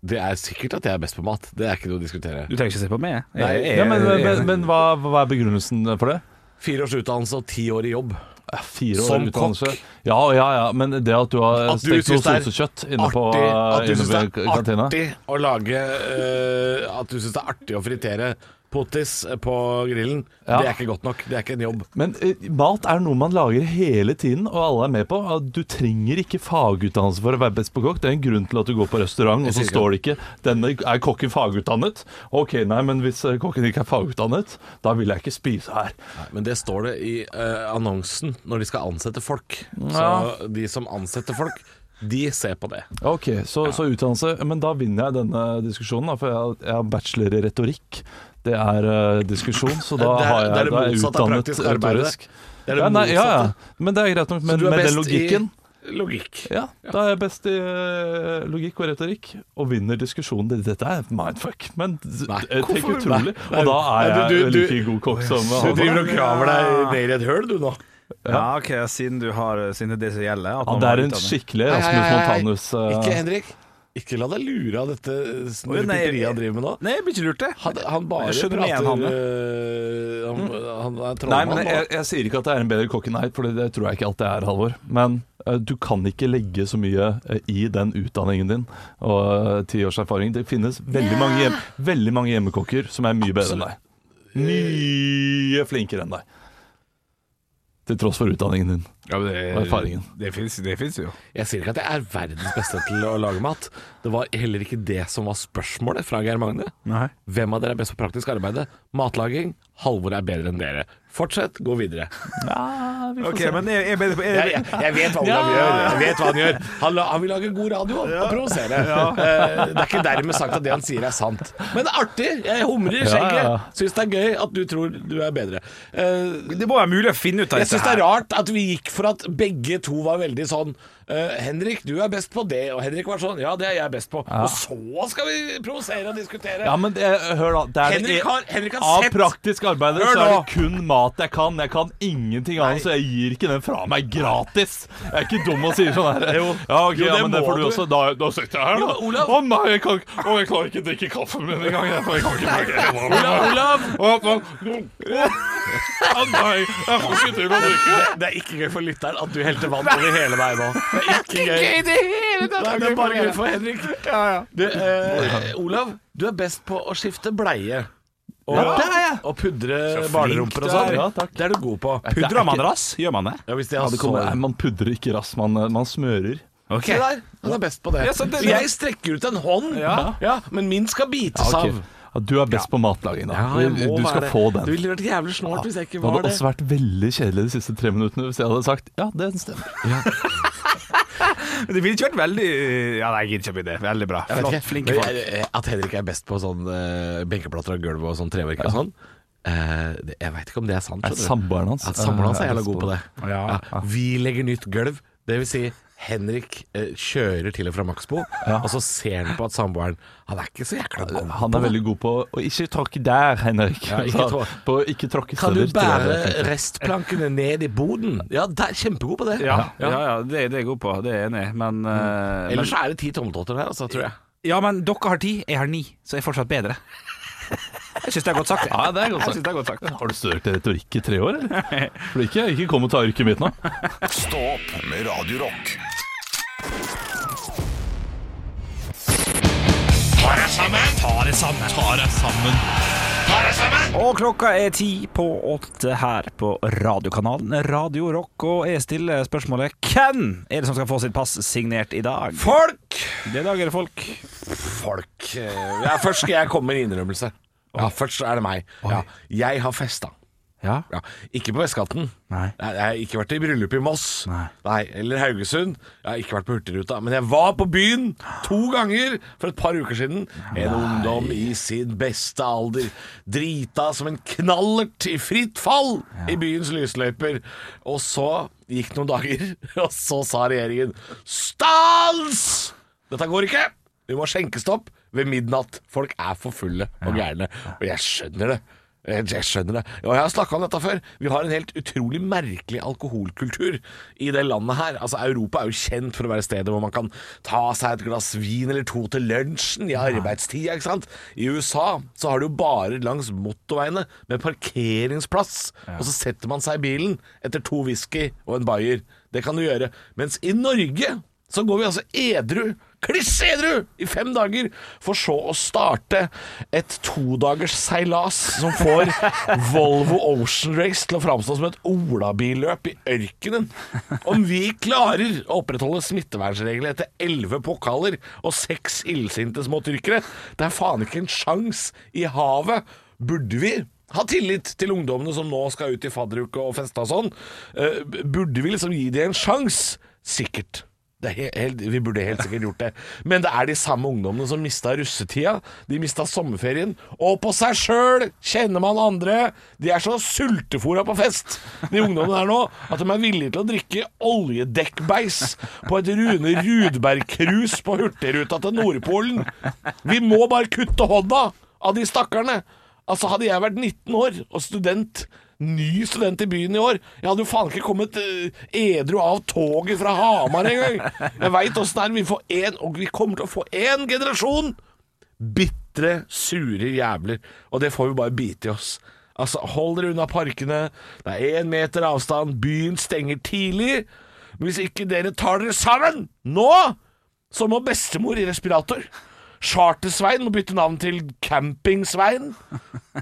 Det er sikkert at jeg er best på mat. Det er ikke noe å diskutere. Du trenger ikke se på meg. Jeg, Nei, jeg, Ja, men jeg- men, men hva, hva er begrunnelsen for det? Fire års utdannelse og ti år i jobb. Fire år Som utdannelse. kokk. Ja, ja, ja, men det at du har At du stekt noe det sosekjøtt inne på kantina at du syns det er artig å lage uh, At du syns det er artig å fritere potis på grillen. Ja. Det er ikke godt nok. Det er ikke en jobb. Men eh, mat er noe man lager hele tiden, og alle er med på. Du trenger ikke fagutdannelse for å være best på kokk. Det er en grunn til at du går på restaurant, og så står det ikke 'Denne er kokken fagutdannet'. Ok, nei, men hvis eh, kokken ikke er fagutdannet, da vil jeg ikke spise her. Men det står det i eh, annonsen når de skal ansette folk. Ja. Så de som ansetter folk, de ser på det. Ok, så, så utdannelse Men da vinner jeg denne diskusjonen, da, for jeg jeg har bachelor i retorikk. Det er uh, diskusjon, så da er- har jeg, det er det da er jeg motsatte av utdannet praktisk arbeid. retorisk. Det er det Ja, nei, ja, ja. Men det er greit nok. Men med den logikken logikk. Ja, da er jeg best i uh, logikk og retorikk og vinner diskusjonen. Dette er mindfuck, men Nei, eh, tenk utrolig. Nei, Og da er jeg du- du- like god kokk som Du driver og graver deg ned i et høl, du nå. Ja, ok, siden du har Siden det er det som gjelder. at Ja, det er en skikkelig Rasmus. Montanus. Uh, Ikke Henrik. Ikke la deg lure av dette snurrepipperiet han driver med nå. Nei, jeg blir ikke lurt, det. Han, han bare Jeg prater igjen han, øh, han, han er Nei, men jeg, jeg sier ikke at jeg er en bedre kokk enn deg, for det tror jeg ikke alltid er, Halvor. Men eh, du kan ikke legge så mye eh, i den utdanningen din og ti ti års erfaring. Det finnes veldig mange, hjem, veldig mange hjemmekokker som er mye bedre enn deg. Mye flinkere enn deg. Til tross for utdanningen din. Ja, men det, Og erfaringen. Det fins det finnes jo. Jeg sier ikke at jeg er verdens beste til å lage mat. Det var heller ikke det som var spørsmålet fra Geir Magne. Nei. Hvem av dere er best på praktisk arbeid? Matlaging. Halvor er bedre enn dere. Fortsett, gå videre. Ok, men jeg, jeg, jeg, jeg, Jeg, jeg, jeg vet hva Olav gjør. Jeg vet hva Han gjør Han, la- han vil lage god radio og provosere. Eh, Det er ikke dermed sagt at det han sier er sant. Men det er artig. Jeg humrer i Ja, skjegget. ja. Syns det er gøy at du tror du er bedre. Eh, Det må være mulig å finne ut av Jeg syns det er her. rart at vi gikk for at begge to var veldig sånn eh, Henrik, du er best på det. Og Henrik var sånn Ja, det er jeg best på. Og så skal vi provosere og diskutere. Ja, men det, hør da det er Henrik har- Henrik har Av sett- praktisk arbeid Hør er det kun mat jeg kan. Jeg kan ingenting annet, så jeg gir ikke den fra meg gratis. Jeg er ikke dum og sier sånn her. Jo. Ja, ok, Jo, det ja, men det må får du du. også. Da, da sitter jeg her, Jo, da. men Olav- Å nei, jeg kan ikke Å, jeg klarer ikke å drikke kaffen min engang. Jeg, jeg kan ikke drikke Olav, Olav! Å, nei, jeg får ikke til å drikke. Det, er ikke gøy for lytteren at du helte vann over hele meg nå. Det ikke gøy. det hele tatt. Nei, det er bare gøy for Henrik. Du, eh, Olav, du er best på å skifte bleie. Og, Ja, det er jeg. og pudre barnerumper og sånn. er. Ja, takk. Det er du god på. Pudrer man rass? Gjør man det? Ja, hvis det Ja, det kommer, så man pudrer ikke rass, man, man smører. Ok. Se der, han er best på det. Ja, så det- Jeg strekker ut en hånd, Ja. men min skal bites Ja, ok. av. Ja, du er best på matlaging, da. Ja, jeg må du skal det. få den. Det ville vært jævlig snålt hvis jeg ikke Det var hadde det. også vært veldig kjedelig de siste tre minuttene hvis jeg hadde sagt ja, det stemmer. Men Det ville ikke vært veldig Ja, nei, jeg gidder ikke å begynne. Veldig bra. Flott, ikke, flinke folk. eh, At Henrik er best på sånn uh, benkeplater og gulv og sånn treverk og sånn. Uh, det- jeg veit ikke om det er sant. Er samboeren hans At samboeren hans er jævla god på det. Ja. Ja. Vi legger nytt gulv. Det vil si, Henrik eh, kjører til og fra Maxbo, og så ser han på at samboeren Han er ikke så jækla god Han er det. veldig god på å ikke tråkke der, Henrik. Ja, ikke trå- på ikke tråkke Kan du steder, bære restplankene ned i boden? Ja, det er kjempegod på det. Ja, ja, ja det, det er jeg god på. Det er jeg enig i. Men, eh, Ellers men så er det ti tommeltotter der, altså, tror jeg. Ja, men dere har ti, jeg har ni, så jeg er fortsatt bedre. Jeg syns det er godt sagt. Ja, det er godt Jeg sagt. synes det er godt sagt. Har du studert retorikk i tre år, eller? For ikke, ikke kom og ta yrket mitt nå. Stå opp med Radio Rock. Og klokka er ti på åtte her på radiokanalen Radio Rock, og jeg stiller spørsmålet Hvem er det som skal få sitt pass signert i dag? Folk! Det dag er det folk. Folk ja, Først skal jeg komme med en innrømmelse. Ja, først er det meg. Ja, jeg har festa. Ja. Ja, ikke på Vestkanten. Nei. Jeg, jeg har ikke vært i bryllup i Moss. Nei. Eller Haugesund. Jeg har ikke vært på Hurtigruta. Men jeg var på byen to ganger for et par uker siden. En ungdom i sin beste alder. Drita som en knallert i fritt fall i byens lysløyper. Og så gikk noen dager, og så sa regjeringen stans! Dette går ikke! Vi må skjenkestopp ved midnatt. Folk er for fulle og gærne. Og jeg skjønner det. Jeg, jeg skjønner det. Og jeg har snakka om dette før. Vi har en helt utrolig merkelig alkoholkultur i det landet her. Altså Europa er jo kjent for å være stedet hvor man kan ta seg et glass vin eller to til lunsjen i arbeidstida, ikke sant. I USA så har du jo bare langs motorveiene med parkeringsplass. Og så setter man seg i bilen etter to whisky og en bayer. Det kan du gjøre. Mens i Norge så går vi altså edru, kliss edru, i fem dager, for så å starte et todagers seilas som får Volvo Ocean Race til å framstå som et olabilløp i ørkenen. Om vi klarer å opprettholde smittevernreglene etter elleve pokaler og seks illsinte små tyrkere, det er faen ikke en sjans i havet. Burde vi ha tillit til ungdommene som nå skal ut i fadderuke og feste og sånn? Eh, burde vi liksom gi dem en sjanse? Sikkert. Helt, vi burde helt sikkert gjort det. Men det er de samme ungdommene som mista russetida. De mista sommerferien. Og på seg sjøl kjenner man andre. De er så sultefòra på fest, de ungdommene der nå, at de er villige til å drikke oljedekkbeis på et Rune Rudberg-krus på Hurtigruta til Nordpolen. Vi må bare kutte hånda av de stakkarene. Altså Hadde jeg vært 19 år og student Ny student i byen i år. Jeg hadde jo faen ikke kommet eh, edru av toget fra Hamar engang. Jeg vet hvordan det er. Vi får en, og vi kommer til å få en generasjon Bitre, sure jævler. Og det får vi bare bite i oss. Altså, hold dere unna parkene. Det er en meter avstand. Byen stenger tidlig. Men hvis ikke dere tar dere sammen Nå Så må bestemor i respirator Charter-Svein må bytte navn til Camping-Svein.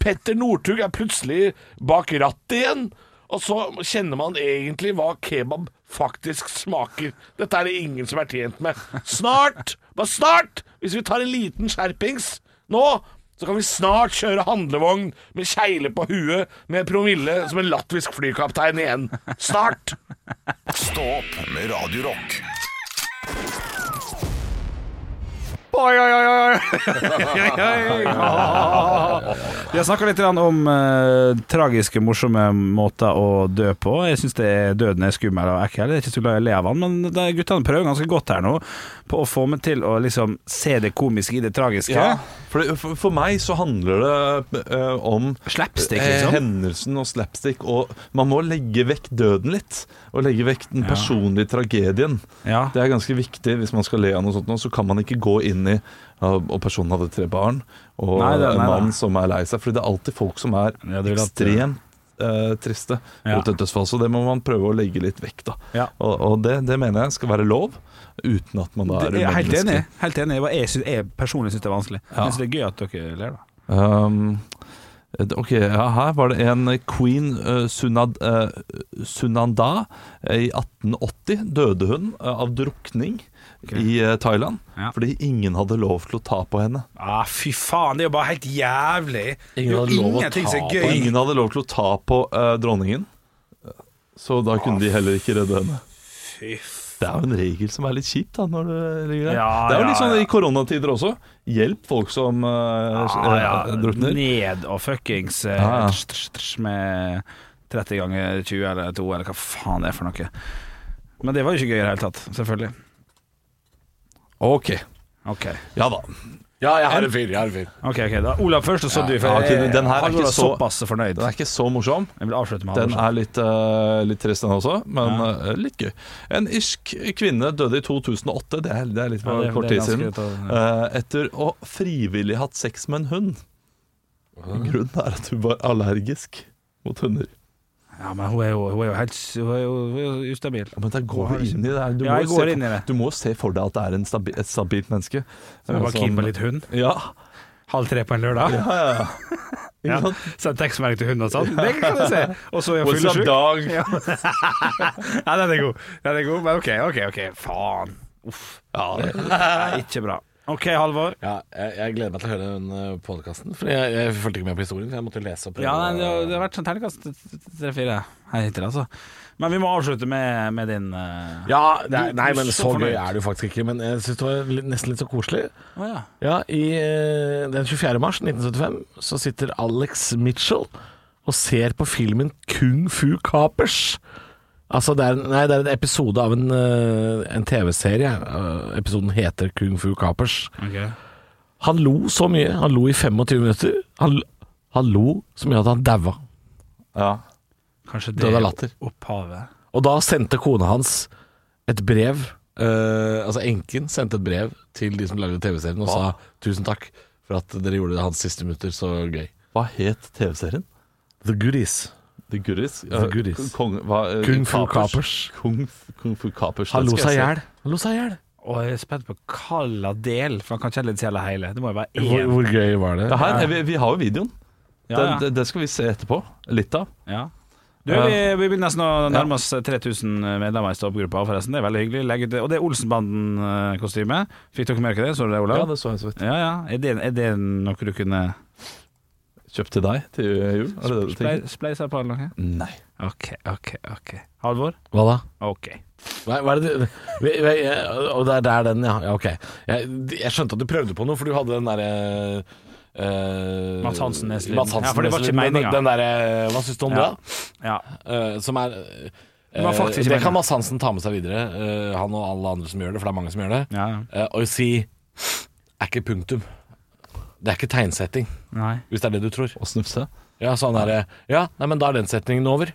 Petter Northug er plutselig bak rattet igjen. og så kjenner man egentlig hva kebab faktisk smaker. Dette er det ingen som er tjent med. Snart, bare snart, hvis vi tar en liten skjerpings nå, så kan vi snart kjøre handlevogn med kjegle på huet med promille som en latvisk flykaptein igjen. Snart! Stå opp med Radio Oi, oi, oi, oi. Vi har snakka litt om eh, tragiske, morsomme måter å dø på. Jeg syns døden er skummel og ekkel. Jeg er ikke så glad i å le av den, men de guttene prøver ganske godt her nå på å få meg til å liksom se det komiske i det tragiske. Ja, for, det- for, for meg så handler det eh, om Slapstick, eh, liksom. hendelsen og slapstick. Og man må legge vekk døden litt. Og legge vekk den personlige tragedien. Ja. Det er ganske viktig hvis man skal le av noe sånt. nå, Så kan man ikke gå inn i Og personen hadde tre barn, og Nei, det- en mann nei. som er lei seg. Fordi det er alltid folk som er Ja, ekstremt eh, triste Ja. mot et dødsfall. Så det må man prøve å legge litt vekk, da. Ja. Og, og det, det mener jeg skal være lov, uten at man da er er helt umenneskelig. enig. Helt enig. Jeg, synes, jeg personlig syns det er vanskelig. Ja. Men så det er gøy at dere ler, da. Um, ok, ja, her var det en queen uh, Sunad, uh, Sunanda. I 1880 døde hun uh, av drukning i uh, Thailand. Ja. Fordi ingen hadde lov til å ta på henne. Ah, fy faen, det er jo bare helt jævlig. Ingen hadde lov å ingenting ta gøy. Ingen hadde lov til å ta på uh, dronningen. Så da kunne de heller ikke redde henne. Fy faen. Det er jo en regel som er litt kjipt da. Når ligger der. Ja, det er jo ja, litt sånn ja. i koronatider også. Hjelp folk som uh, Ah, ja. drukner. Ned og fuckings uh, Ja, ja. trs, trs, trs, med 30 ganger 20 eller 2, eller hva faen det er for noe. Men det var jo ikke gøy i det hele tatt, selvfølgelig. Ok. Ok, Ja da. Ja, jeg har en fyr. Jeg har en fyr. ok, ok da Olav først, og så du. For ja, ok, jeg- den her er ikke så- såpass fornøyd. Den er ikke så morsom. Jeg vil avslutte med Den er litt, eh, litt trist, den også, men eh, litt gøy. En irsk kvinne døde i 2008, det er, det er litt Ja, det- kort det er tid siden, ut eh, etter å frivillig hatt sex med en hund. Grunnen er at hun var allergisk mot hunder. Ja, men hun er jo, hun er jo helt Hun er jo, hun er jo ustabil. Ja, Men da går du inn i det. Du Ja, jeg jo går se, inn i det. Du må se for deg at det er en stabi, et stabilt menneske. Som jeg bare keen på litt hund. Ja. Halv tre på en lørdag. ja, ja, ja. Ja. Send tekstmelding til hunden og sånn. Det kan jeg se. Og så er up, fyllesyk. Ja. ja, den er god. Den er god, men OK, OK. ok Faen. Uff. Ja, det, er ikke bra. OK, Halvor. Ja, jeg, jeg gleder meg til å høre den podkasten. For jeg, jeg fulgte ikke med på historien, så jeg måtte lese og prøve. Ja, nei, det, har, det har vært sånn terningkast tre-fire hittil, altså. Men vi må avslutte med, med din uh... Ja, er, nei, men så så gøy er det jo faktisk ikke. Men jeg syns det var nesten litt så koselig. Oh, ja. Ja, i eh, Den 24. mars 1975 så sitter Alex Mitchell og ser på filmen Kung Fu Kapers. Altså, det er, nei, det er en episode av en, eh, en TV-serie. Eh, episoden heter Kung Fu Kapers. Okay. Han lo så mye. Han lo i 25 minutter. Han, han lo så mye at han daua. ja. Kanskje det er latter. opphavet. Og da sendte kona hans et brev Uh, Altså enken sendte et brev til de som lagde TV-serien og sa tusen takk for at dere gjorde det hans siste minutter så gøy. Hva het TV-serien? The Goodies. The Goodies? The Goodies. Kung, hva, eh, Kung Fu Kapers. Kung, Kung Fu Kapers. Han det lo skal seg i hjel. Han lo seg i hjel. Og jeg er spent på hvilken del, for han kan ikke litt si hele hele. Det må jo være Hvor, én. hvor gøy var det? Ja, her, vi, vi har jo videoen. Ja, ja. det, det skal vi se etterpå. Litt av. Ja. Du, vi, vi vil nesten å nærme oss 3000 medlemmer i stoppgruppa, forresten. Det er veldig hyggelig. Ut. Og det er Olsenbanden-kostyme. Fikk dere merke det? Så du det, Olav? Ja, det så jeg så vidt. Ja, ja. Er det, er det noe du kunne Kjøpt til deg til jul? Er det det du på eller noe? Nei. OK, OK. ok Halvor? Hva da? OK. Hva, hva er det du vi, vi, Og det er der den, ja. ja ok. Jeg, jeg skjønte at du prøvde på noe, for du hadde den derre uh, Mats Hansen-neselyden. Mats Ja, for det var ikke Hansen-neselyden. meningen. Den derre Hva syns du om Ja. det? Ja. Eh, som er eh, Det var faktisk ikke Det meningen. kan Mads Hansen ta med seg videre, eh, han og alle andre som gjør det, for det er mange som gjør det. ja. ja. Eh, og si er ikke punktum. Det er ikke tegnsetting, Nei. hvis det er det du tror. Å snufse? Ja, sånn er det. Ja, nei, men da er den setningen over.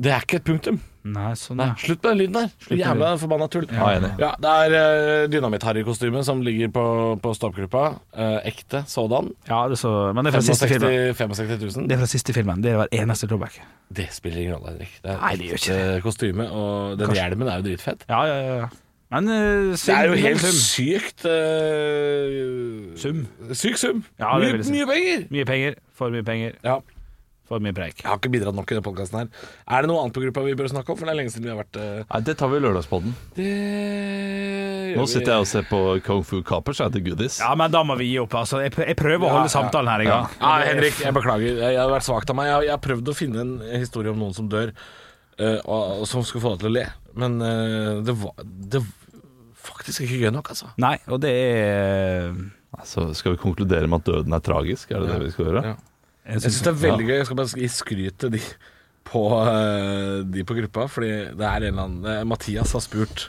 Det er ikke et punktum. Nei, sånn, Nei, ja. slutt med den lyden der. med Jævla forbanna tull. Ja, enig. Ja, det er uh, Dynamitt-Harry-kostyme som ligger på, på stoppgruppa. Eh, ekte sådan. ja det er så, men det er fra siste 65, filmen. 65 000. Det er fra siste filmen. Det er hver eneste throwback. Det spiller ingen rolle, Henrik. Det er Nei, det gjør ikke ekte kostyme, og den Kanskje- hjelmen er jo dritfett. Ja, ja, ja. ja. Men uh, Det er jo helt sykt uh, Sum. Syk sum. Ja, det mye, vil jeg si. mye penger. Mye penger. For mye penger. Ja. for mye preik. Jeg har ikke bidratt nok i denne podkasten her. Er det noe annet på gruppa vi bør snakke om? For det er lenge siden vi har vært uh, Nei, det tar vi i lørdagspodden. Det Nå sitter jeg og ser på Kung Fu Kapers, er det goodies? Ja, men da må vi gi opp. Altså. Jeg, pr- jeg prøver å holde samtalen her i gang. Ja, Henrik, jeg beklager. Jeg, jeg har vært svakt av meg. Jeg, har- jeg har prøvd å finne en historie om noen som dør, eh, og, og som skulle få deg til å le. Men eh, det var det var faktisk ikke gøy nok, altså. Nei, og det er Altså, skal vi konkludere med at døden er tragisk? Er det det vi skal gjøre? Ja. Jeg syns det er veldig gøy. Jeg skal bare gi skryt til de på, eh, de på gruppa. Fordi det er en eller annen eh, Mathias har spurt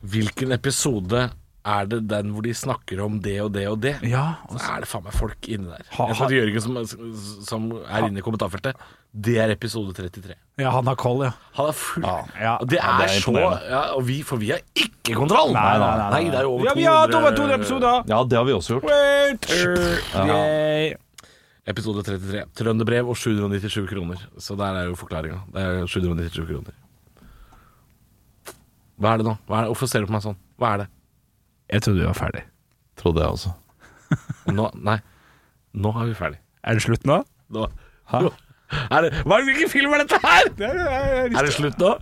hvilken episode er det den hvor de snakker om det og det og det. Ja, Så er det faen meg folk inni der. Ha- ha, Jørgen som, som er inne i kommentarfeltet, det er episode 33. ja han har koll, ja. Han er full. Ja. Og det Ja, er, det er så ja, og vi, For vi har ikke kontroll! Nei, nei, nei, nei. det er jo over Ja, vi har to over 200 episoder! Ja, det har vi også gjort. Yay. Episode 33. Trønderbrev og 797 kroner. Så der er jo forklaringa. Det er 797 kroner. Hva er det nå? Hva er det? Hvorfor ser du på meg sånn? Hva er det? Jeg trodde vi var ferdig. Trodde jeg også. Nå, nei. Nå er vi ferdig. Er det slutt nå? Nå. Er det, hva, hvilken film er dette her?! Er det slutt nå?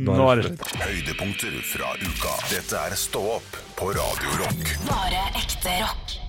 Nå er det slutt. Høydepunkter fra uka. Dette er Stå opp på Radio Rock. Bare ekte rock.